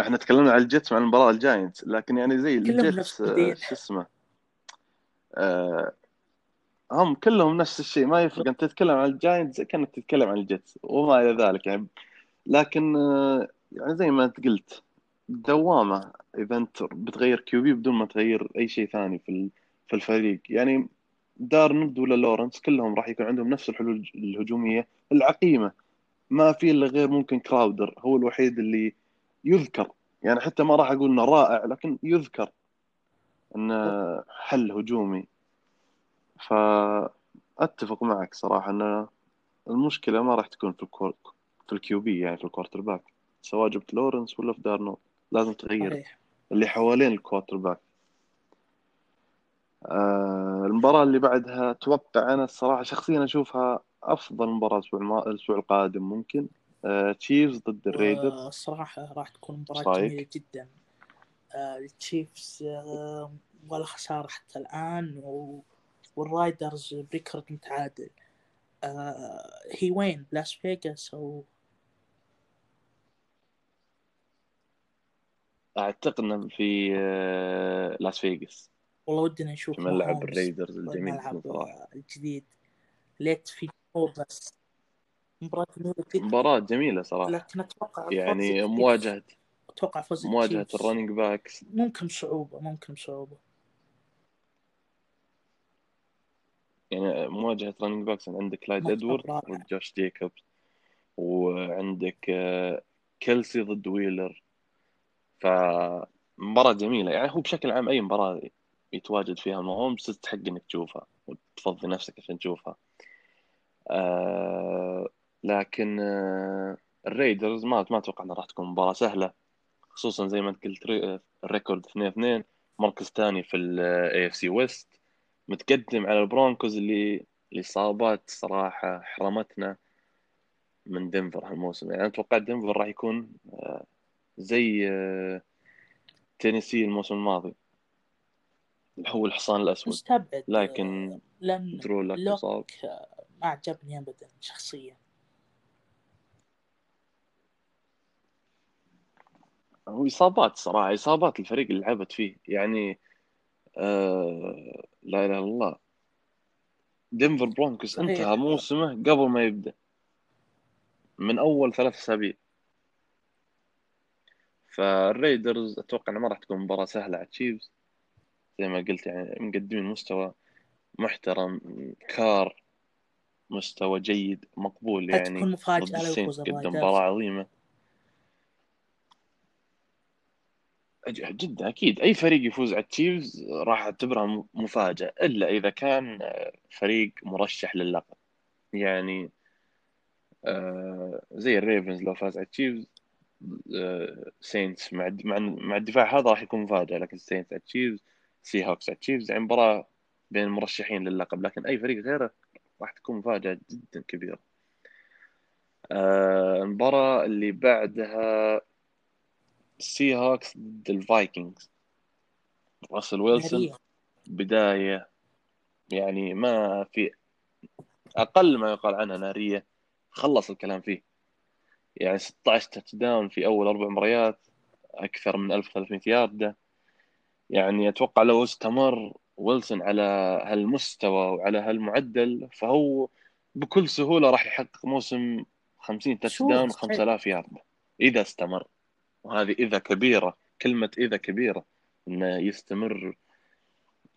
إحنا تكلمنا عن الجيتس مع المباراة الجاينتس لكن يعني زي الجيتس. شو اسمه آه، هم كلهم نفس الشيء ما يفرق أنت تتكلم عن الجاينتس زي كأنك تتكلم عن الجيتس وما إلى ذلك يعني لكن آه، يعني زي ما أنت قلت دوامة إذا أنت بتغير QB بدون ما تغير أي شيء ثاني في في الفريق. يعني دارنولد ولا لورنس كلهم راح يكون عندهم نفس الحلول الهجومية العقيمة. ما في إلا غير ممكن كراودر هو الوحيد اللي يذكر. يعني حتى ما راح أقول إنه رائع لكن يذكر انه حل هجومي. فأتفق معك صراحة إن المشكلة ما راح تكون في ال quarter في ال QB يعني في ال quarterback سواء جبت لورنس ولا في دارنولد لازم تغير.
صحيح.
اللي حوالين ال quarterback آه المباراة اللي بعدها أتوقع أنا الصراحة شخصيا أشوفها أفضل مباراة الأسبوع الما- الأسبوع القادم ممكن. آه تشيفز ضد الريدرز
الصراحه راح تكون
رأيك؟
جميلة جدا. آه، التشيفز آه، ولا خسارة حتى الآن و... والرايدرز ب record متعادل. آه، هي وين لاس فيغاس أو
اعتقد إنه في آه لاس فيغاس.
والله ودنا نشوف
في ملعب الريدرز الجميل
آه، الجديد. ليت في جمهور بس مباراة
مباراة جميلة صراحة.
لكن أتوقع
يعني مواجهة
أتوقع فوز
مواجهة
ال
running backs
ممكن بصعوبة ممكن بصعوبة
يعني مواجهة running backs عندك كلايد
ماتش
ادوارد
رائع.
ضد جوش جيكوبز وعندك آه، كيلسي ضد ويلر. فمباراة جميلة. يعني هو بشكل عام أي مباراة يتواجد فيها ماهومز تستحق إنك تشوفها وتفضي نفسك عشان تشوفها. آه لكن آه الريدرز ما ما أتوقع أنها راح تكون مباراة سهلة خصوصا زي ما أنت قلت re- ال record 2-2 مركز ثاني في ال AFC West متقدم على البرونكوز اللي الإصابات صراحة حرمتنا من دنفر هالموسم. يعني أتوقع دنفر راح يكون آه، زي آه، تينيسي الموسم الماضي. هو الحصان الأسود.
مستبعد
لكن
لأن
درو لك
لوك
مصاب
ما عجبني ابدا شخصيا.
هو إصابات صراحة إصابات الفريق اللي لعبت فيه. يعني آه لا إله إلا الله. دنفر برونكوس
صحيح.
انتهى موسمه قبل ما يبدأ. من أول ثلاث أسابيع. فالريدرز أتوقع إنه ما راح تكون مباراة سهلة على تشيفز. زي ما قلت يعني مقدمين مستوى محترم كار مستوى جيد مقبول يعني
مفاجأة
ضد
لو يفوز
قدم. مباراة عظيمة. جدا أكيد. أي فريق يفوز على التشيفز راح أعتبرها م- مفاجأة إلا إذا كان فريق مرشح للقب. يعني آه، زي الريفنز لو فاز على التشيفز سينتس مع الد- مع مع الدفاع هذا راح يكون مفاجأة لكن سينتس على التشيفز سي هوكس على التشيفز يعني مباراة بين المرشحين للقب. لكن أي فريق غيره راح تكون مفاجأة جدا كبيرة. آه، المباراة اللي بعدها السي هوكس ضد الفايكنجز راسل ويلسون. بداية يعني ما في أقل ما يقال عنها نارية خلص الكلام فيه. يعني 16 touchdown في أول أربع مباريات أكثر من 1300 ياردة يعني أتوقع لو استمر ويلسون على هالمستوى وعلى هالمعدل فهو بكل سهولة راح يحقق موسم 50 touchdown
صحيح.
و5000 ياردة إذا استمر وهذه إذا كبيرة كلمة إذا كبيرة إنه يستمر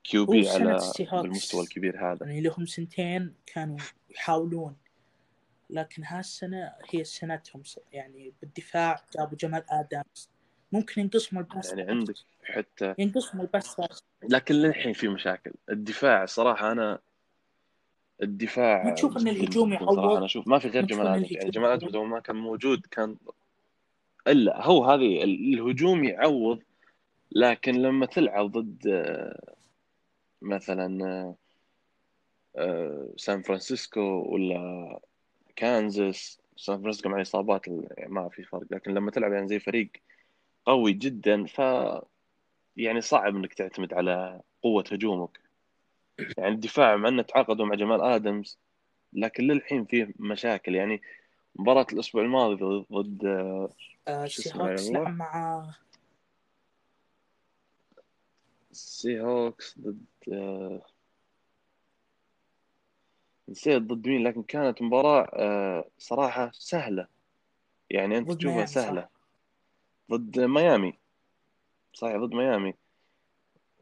كيو بي على. بالمستوى الكبير هذا
يعني لهم سنتين كانوا يحاولون لكن هالسنة هي سنتهم يعني بالدفاع جابوا جمال آدمز ممكن ينقسموا الباس
يعني عندك حتى
ينقسموا الباس
لكن للحين في مشاكل. الدفاع صراحة أنا الدفاع
ما تشوف
جداً
الهجوم يعوض؟
صراحة. أنا أشوف ما في غير جمال
إن
آدمز يعني جمال؟ آدمز لو ما كان موجود كان إلا هو هذه ال- الهجوم يعوض لكن لما تلعب ضد آه، مثلا آه، آه، سان فرانسيسكو ولا كانزاس سان فرانسيسكو مع الإصابات ال- يعني ما في فرق لكن لما تلعب يعني زي فريق قوي جدا ف يعني صعب إنك تعتمد على قوة هجومك. يعني الدفاع مع إنه تعاقدوا مع جمال آدمز لكن للحين فيه مشاكل. يعني مباراة الأسبوع الماضي ضد-
آه، السي
اسمه يا
هوكس مع
السي هوكس ضد آه، نسيت ضد مين لكن كانت مباراة آه، صراحة سهلة. يعني
ضد
تشوفها
صح؟
سهلة. ضد ميامي. صحيح ضد ميامي.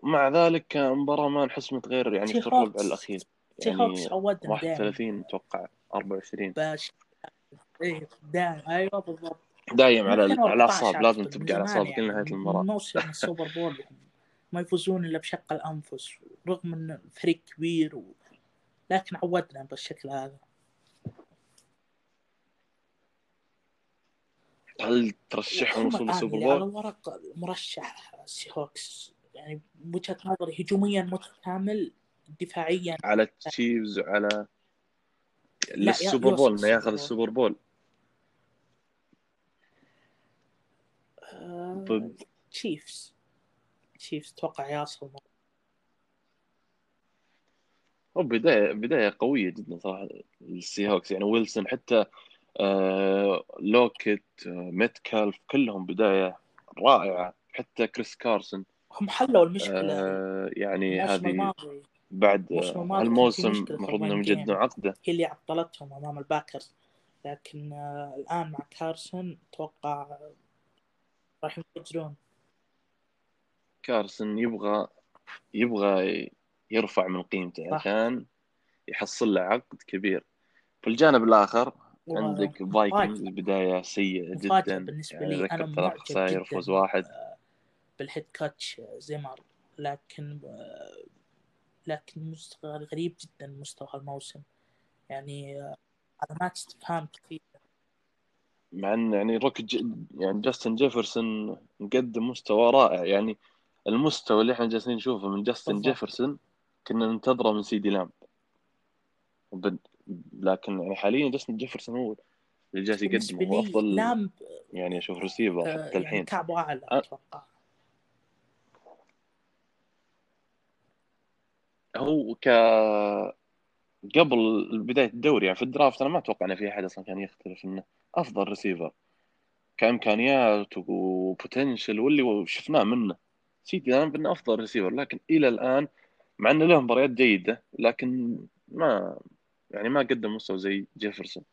مع ذلك مباراة ما انحسمت غير يعني في الربع الأخير. يعني
هوكس عودنا دائما.
31 أتوقع 24
باش. إيه دائما. أيوه بالضبط.
دايم على
2014
على الأعصاب لازم تبقى على اعصابك لنهايه
من
المباراة.
موسم السوبر بول وهم ما يفوزون إلا بشق الأنفس رغم إن الفريق كبير و... لكن عودنا بالشكل هذا.
هل ترشحهم
هم
وصول
الان
السوبر
اللي على
بول؟
الورق مرشح السي هوكس يعني بوجهه نظري هجوميا متكامل دفاعيا.
على التشيفز وعلى
لا،
لل
Super
Bowl إنه ياخذ
ال
Super
Bowl.
Bowl
آه،
ضد
تشيفز. تشيفز أتوقع يصل
هو بداية بداية قوية جدا صراحة السي هوكس يعني ويلسون حتى آه لوكيت آه ميتكالف كلهم بداية رائعة. حتى كريس كارسون
هم حلوا المشكلة
آه يعني هذه بعد
الموسم
هالموسم المفروض
إنهم.
يجددون عقدة.
هي اللي عطلتهم أمام الباكرز. لكن آه، الآن مع كارسون أتوقع راح ينفجرون.
كارسن يبغى يبغى يرفع من قيمته. عشان يحصل له عقد كبير في الجانب
الآخر
عندك. فايكنجز بداية سيئة
مفاجأة
جدا
بالنسبة
يعني
لي
ذكر
أنا
ثلاث خسائر فوز واحد
آه، بال head coach آه، زمر لكن آه، لكن مست- غريب جدا مستوى الموسم يعني علامات استفهام كثير
مع إن يعني روك ج... يعني جاستن جيفرسون مقدم مستوى رائع يعني المستوى اللي إحنا جالسين نشوفه من جاستن. جيفرسون كنا ننتظره من سيدي لامب. لكن يعني حاليا جاستن جيفرسون هو اللي جالس يقدم هو افضل
لامب
يعني أشوف ريسيفر
آه،
حتى الحين
كعبه اعلى
أه.
أتوقع
هو ك قبل بداية الدوري يعني في ال draft أنا ما أتوقع إن في أحد أصلا كان يختلف إنه أفضل ريسيفر كإمكانيات و potential واللي شفناه منه سيدي لامب انه أفضل ريسيفر لكن إلى الآن مع إنه له مباريات جيدة لكن ما يعني ما قدم مستوى زي جيفرسون.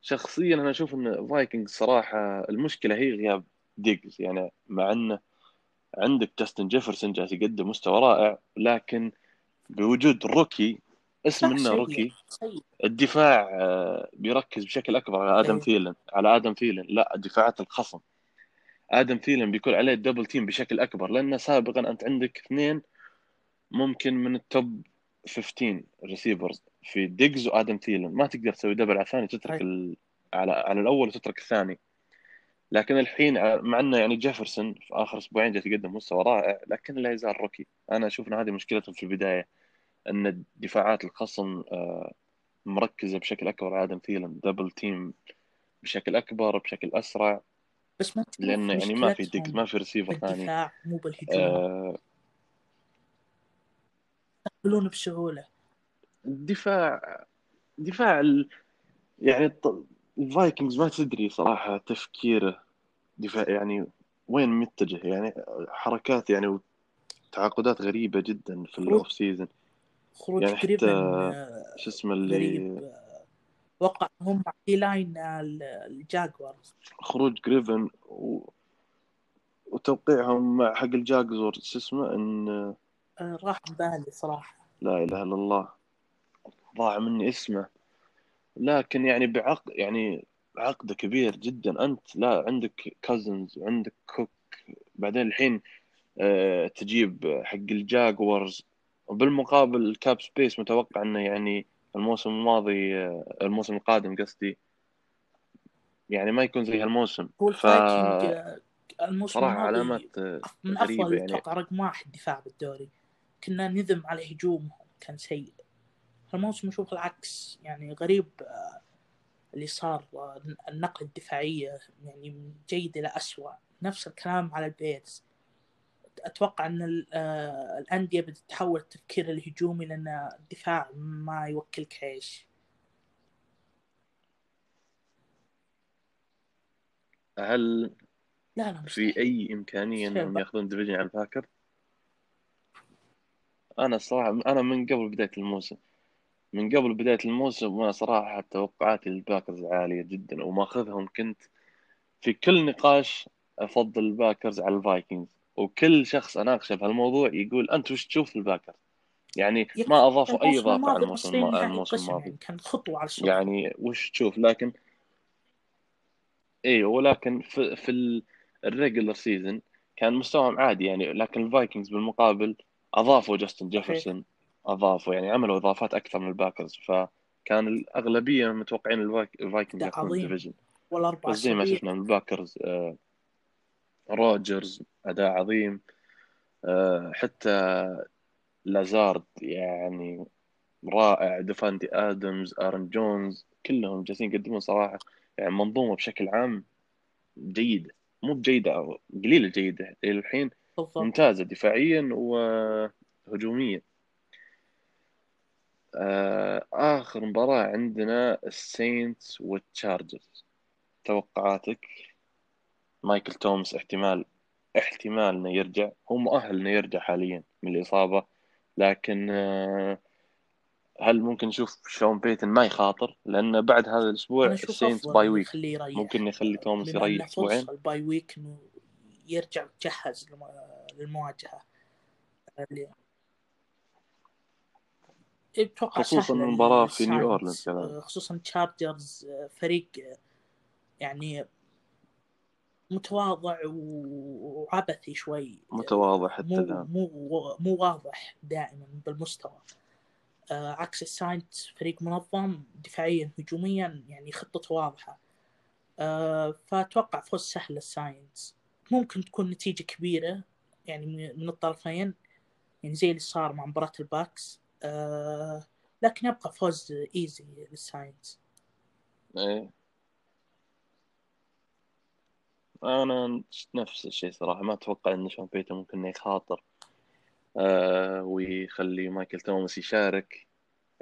شخصيا أنا أشوف إن فايكنج صراحة المشكلة هي غياب ديجز. يعني مع انه عندك جاستن جيفرسون جالس يقدم مستوى رائع لكن بوجود rookie اسم إنه
rookie
الدفاع آه، بيركز بشكل أكبر على آدم
أيوه.
ثيلن. على آدم ثيلن لا دفاعات الخصم. آدم ثيلن بيكون عليه ال double team بشكل أكبر لأن سابقا أنت عندك اثنين ممكن من التوب 15 receivers في ديجز وادم ثيلن ما تقدر تسوي double على الثاني تترك. ال... على على الأول وتترك الثاني. لكن الحين مع إنه يعني جيفرسون في آخر أسبوعين جالس يقدم مستوى رائع لكن لا يزال روكي أنا أشوف إن هذه مشكلتهم في البداية إن دفاعات الخصم آه، مركزة بشكل أكبر على آدم ثيلن double team بشكل أكبر بشكل أسرع.
بس ما
لأنه يعني ما في ديجز ما في ريسيفر ثاني.
مو بالهجوم.
آه،
يقبلون بسهولة.
الدفاع دفاع ال... يعني الفايكنجز ما تدري صراحة تفكيره. دفاع يعني وين متجه؟ يعني حركات يعني وتعاقدات غريبة جدا في
ال
off season
خروج
يعني حتى
آه،
شو اسمه اللي
آه، أتوقع هم في لاين ال- الجاقوارز
خروج جريفن و... وتوقيعهم مع حق الجاقوارز شو اسمه إن
آه، راح من بالي صراحة.
لا إله إلا الله. ضاع مني اسمه. لكن يعني بعقد يعني عقده كبير جدا. أنت لا عندك كازنز وعندك كوك بعدين الحين آه، تجيب حق الجاقوارز. وبالمقابل ال cap space متوقع إنه يعني الموسم الماضي آه، الموسم القادم قصدي يعني ما يكون زي هالموسم.
هو
ف
آه، الموسم الماضي
علامات
من أفضل
يعني.
رقم واحد دفاع بالدوري. كنا نذم على هجومهم كان سيء. الموسم نشوف العكس يعني غريب آه، اللي صار آه، النقلة الدفاعية يعني من جيد إلى أسوأ نفس الكلام على البيرز. أتوقع أن آه، الأندية بتتحول التفكير الهجومي لأن الدفاع ما يوكلك عيش
هل
لا لا
في إمكانية
مستحيل.
إنهم ياخذون division على الباكر؟ أنا الصراحه أنا من قبل بداية الموسم من قبل بداية الموسم وأنا صراحة توقعاتي للباكرز عالية جدا ومأخذهم كنت في كل نقاش أفضل الباكرز على الفايكنجز. وكل شخص أناقشه في هالموضوع يقول أنت وش تشوف الباكرز؟ يعني ما أضافوا
أي
إضافة على الموسم الماضي.
يعني كانت خطوة على الصدر
يعني وش تشوف؟ لكن أيوه ولكن في في ال regular season كان مستواهم عادي يعني لكن الفايكنجز بالمقابل أضافوا جاستن جيفرسون أضافوا يعني عملوا إضافات أكثر من الباكرز فكان الأغلبية متوقعين الفايك- الفايكنجز
ده
ياخذون
عظيم.
ال division
والأربع
بس زي ما شفنا من الباكرز آه، روجرز أداء عظيم آه، حتى لازارد يعني رائع ديفانتي ادمز ارن جونز كلهم جالسين يقدمون صراحة يعني منظومة بشكل عام جيدة مو بجيدة أو قليلة جيدة إلى الحين
بالضبط.
ممتازة دفاعيا وهجوميا. آه، آخر مباراة عندنا السينتس والتشارجرز. توقعاتك؟ مايكل تومس احتمال احتمال انه يرجع. هو مؤهل انه يرجع حاليا من الإصابة لكن آه، هل ممكن نشوف شون بيتن؟ ما يخاطر لأن بعد هذا
الأسبوع
السينتس
bye week
ممكن يخلي توماس
بما
يريح أسبوعين.
ال bye week إنه يرجع جهز للمواجهة. اللي أتوقع
خصوصاً
سهلة
المباراة في نيو أورلينز كذلك.
خصوصا تشارجرز فريق يعني متواضع وعبثي شوي.
متواضع حتى
مو
الآن.
مو مو واضح دائما بالمستوى. آه عكس الساينتس فريق منظم دفاعيا هجوميا يعني خطته واضحة. آه فأتوقع فوز سهل للساينتس ممكن تكون نتيجة كبيرة يعني من- الطرفين يعني زي اللي صار مع مباراة الباكس آه لكن يبقى فوز easy للساينتس
إيه. أنا نفس الشيء صراحة ما أتوقع إن شون بيتن ممكن إنه يخاطر آه ويخلي مايكل توماس يشارك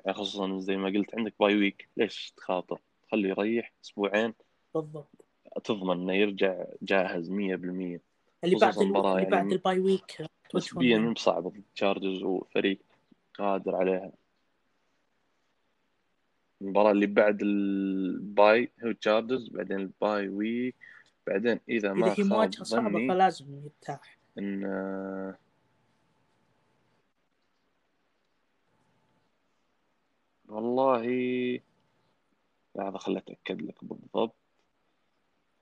يعني خصوصا زي ما قلت عندك bye week ليش تخاطر؟ خليه يريح أسبوعين.
بالضبط.
تضمن إنه يرجع جاهز 100%
اللي بعد اللي
يعني
بعد ال bye week
نسبيا
توجهون
مو بصعبة ضد تشارجرز وفريق قادر عليها. المباراة اللي بعد الباي هو تشارجرز بعدين الباي ويك بعدين إذا ما
إذا هي مواجهة صعبة فلازم يرتاح
إن آه، والله لحظة خليني أتأكد لك بالضبط.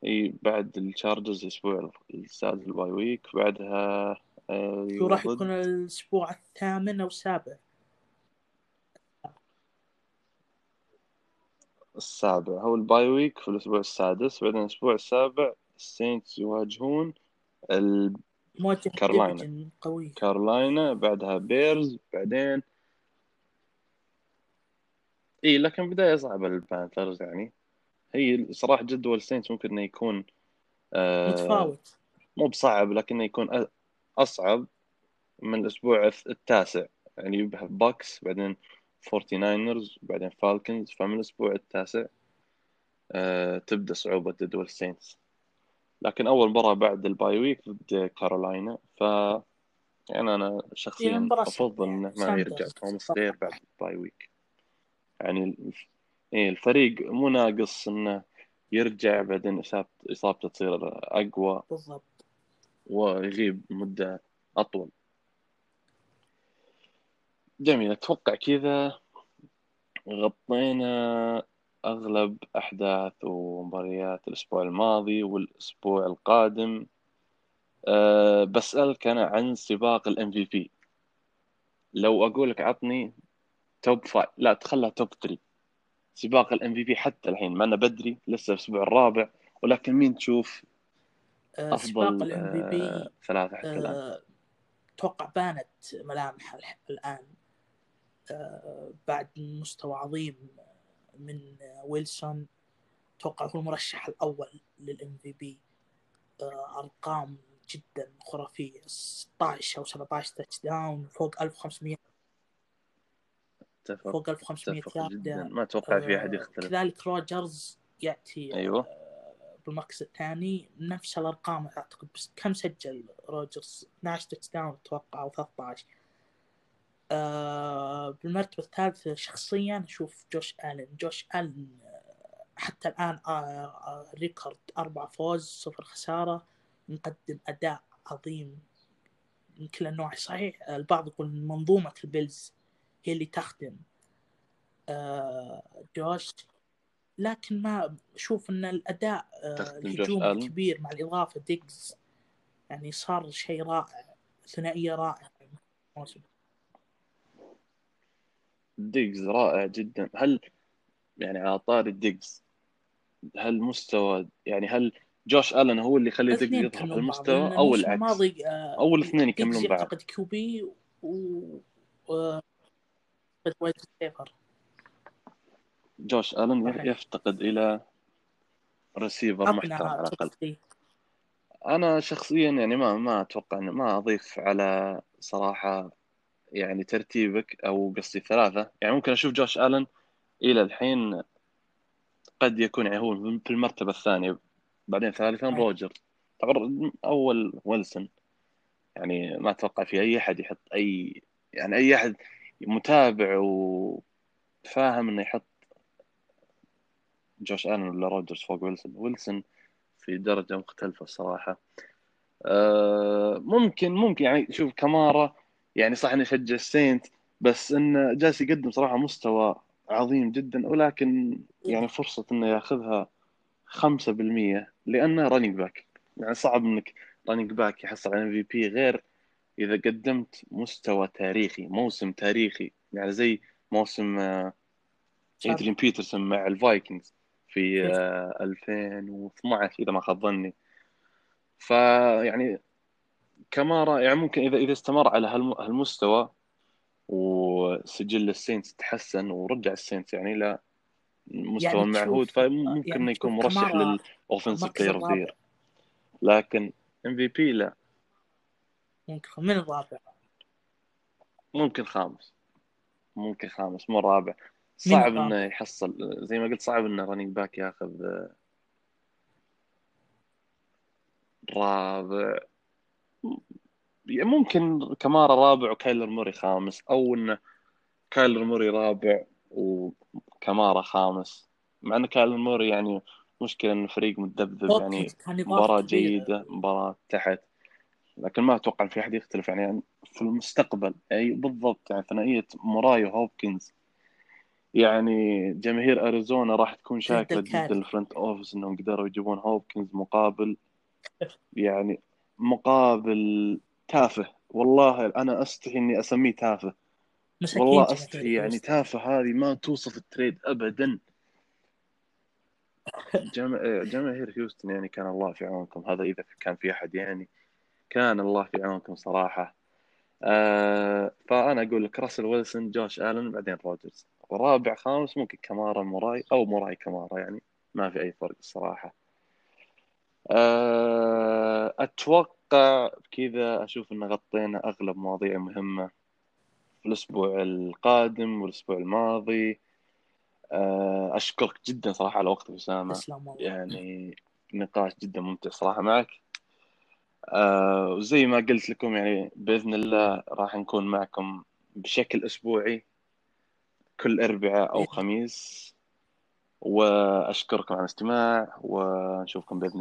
إي بعد التشارجرز الأسبوع السادس ال bye week بعدها
هو
أيوة
راح يكون الأسبوع الثامن أو السابع؟
السابع. هو ال bye week في الأسبوع السادس بعدين الأسبوع السابع السينتس يواجهون
مواجهة
كارولاينا.
division قوية
الكارولاينا بعدها بيرز بعدين إي لكن بداية صعبة للبانثرز يعني. هي صراحة جدول السينتس ممكن إنه يكون آه
متفاوت.
مو بصعب لكنه يكون أصعب من الأسبوع الث- التاسع. يعني يبقى باكس بعدين 49رز بعدين فالكونز فمن الأسبوع التاسع آه تبدأ صعوبة جدول السينتس لكن أول مباراة بعد ال bye week ضد كارولاينا ف يعني
هي
شخصيا
يعني.
إنه ما يرجع
ساندرز
توماس بعد ال bye week يعني إيه الفريق مو ناقص إنه يرجع بعدين إصابته تصير أقوى
بالضبط.
ويغيب مدة أطول. جميل. أتوقع كذا غطينا أغلب أحداث ومباريات الأسبوع الماضي والأسبوع القادم. أه بسألك أنا عن سباق ال MVP. لو أقول لك عطني top five لا تخلها top 3 سباق ال MVP حتى الحين ما أنا بدري لسه الأسبوع الرابع. ولكن مين تشوف
آه، سباق
أفضل
ال MVP
أه ثلاثة حتى الآن؟
أتوقع بانت ملامح الآن. آه، بعد مستوى عظيم من آه، ويلسون أتوقع هو المرشح الأول لل MVP أرقام جدا خرافية 16 أو 17 touchdown فوق 1500
أتفق
فوق 1500
أتفق جدا.
يارده
ما أتوقع في أحد
آه،
يختلف.
كذلك روجرز يأتي
أيوه.
آه، بالمركز الثاني. نفس الأرقام أعتقد بس كم سجل روجرز؟ 12 touchdown أتوقع أو 13 آه، بالمرتبة الثالثة شخصيا أشوف جوش آلن. جوش آلن آه، حتى الآن آه، آه، record أربع فوز صفر خسارة. مقدم أداء عظيم من كل النواحي. صحيح البعض يقول منظومة البيلز هي اللي تخدم. آه، جوش. لكن ما أشوف أن الأداء آه،
آلن؟
الكبير مع الإضافة ديجز يعني صار شيء رائع ثنائية رائعة. الموسم.
ديجز رائع جدا. هل يعني على طاري ديجز هل مستوى يعني هل جوش آلن هو اللي يخلي ديجز في المستوى
أو
العكس؟
الماضي آه،
أو الاثنين يكملون بعض.
يفتقد QB و و wide receiver
جوش
آلن.
يفتقد إلى ريسيفر محترم على
الأقل.
أنا شخصيا يعني ما ما أتوقع ما أضيف على صراحة يعني ترتيبك أو قصدي ثلاثة يعني ممكن أشوف جوش آلن إلى الحين قد يكون يعني هو في المرتبة الثانية بعدين ثالثا. روجر. أول ويلسون. يعني ما أتوقع في أي أحد يحط اي يعني أي أحد متابع و فاهم إنه يحط جوش ألن ولا روجرز فوق ويلسون. ويلسون في درجة مختلفة الصراحه آه، ممكن ممكن يعني شوف كمارا يعني صح اني اشجع السينت بس انه جالس يقدم صراحة مستوى عظيم جدا ولكن يعني فرصة إنه ياخذها 5% لأنه running back يعني صعب إنك running back يحصل على MVP غير إذا قدمت مستوى تاريخي موسم تاريخي يعني زي موسم ادريان بيترسون مع الفايكنجز في آه 2012 إذا ما خاب ظني. فيعني كمارا يعني ممكن إذا إذا استمر على هالمستوى وسجل السينتس تحسن ورجع السينتس يعني إلى مستوى يعني المعهود فممكن يعني يكون مرشح لل offensive player لكن MVP لا.
ممكن من الرابع؟
ممكن خامس. ممكن خامس مو رابع. صعب إنه يحصل زي ما قلت صعب إنه running back ياخذ رابع. يعني ممكن كمارا رابع وكايلر موري خامس أو إنه كايلر موري رابع وكمارا خامس. مع إن كايلر موري يعني مشكلة انه فريق متذبذب يعني مباراة جيدة مباراة تحت. لكن ما أتوقع إن في أحد يختلف يعني في المستقبل. أي بالضبط يعني ثنائية موراي وهوبكنز يعني جماهير أريزونا راح تكون شاكرة ضد ال front office إنهم قدروا يجيبون هوبكنز مقابل يعني مقابل تافه. والله أنا أستحي إني أسميه تافه. والله أستحي يعني تافه هذه ما توصف ال trade ابدا. جما... جماهير هيوستن يعني كان الله في عونكم. هذا إذا كان في أحد يعني كان الله في عونكم صراحة. آه فأنا أقول لك راسل ويلسون جوش آلن بعدين روجرز. ورابع خامس ممكن كمارا موراي أو موراي كمارا يعني ما في أي فرق الصراحة. آه أتوقع بكذا أشوف إن غطينا أغلب مواضيع مهمة. في الأسبوع القادم والأسبوع الماضي. آه، أشكرك جدا صراحة على وقتك أسامة. يعني نقاش جدا ممتع صراحة معك. آه، وزي ما قلت لكم يعني بإذن الله راح نكون معكم بشكل أسبوعي كل أربعاء أو خميس. وأشكركم على الاستماع ونشوفكم بإذن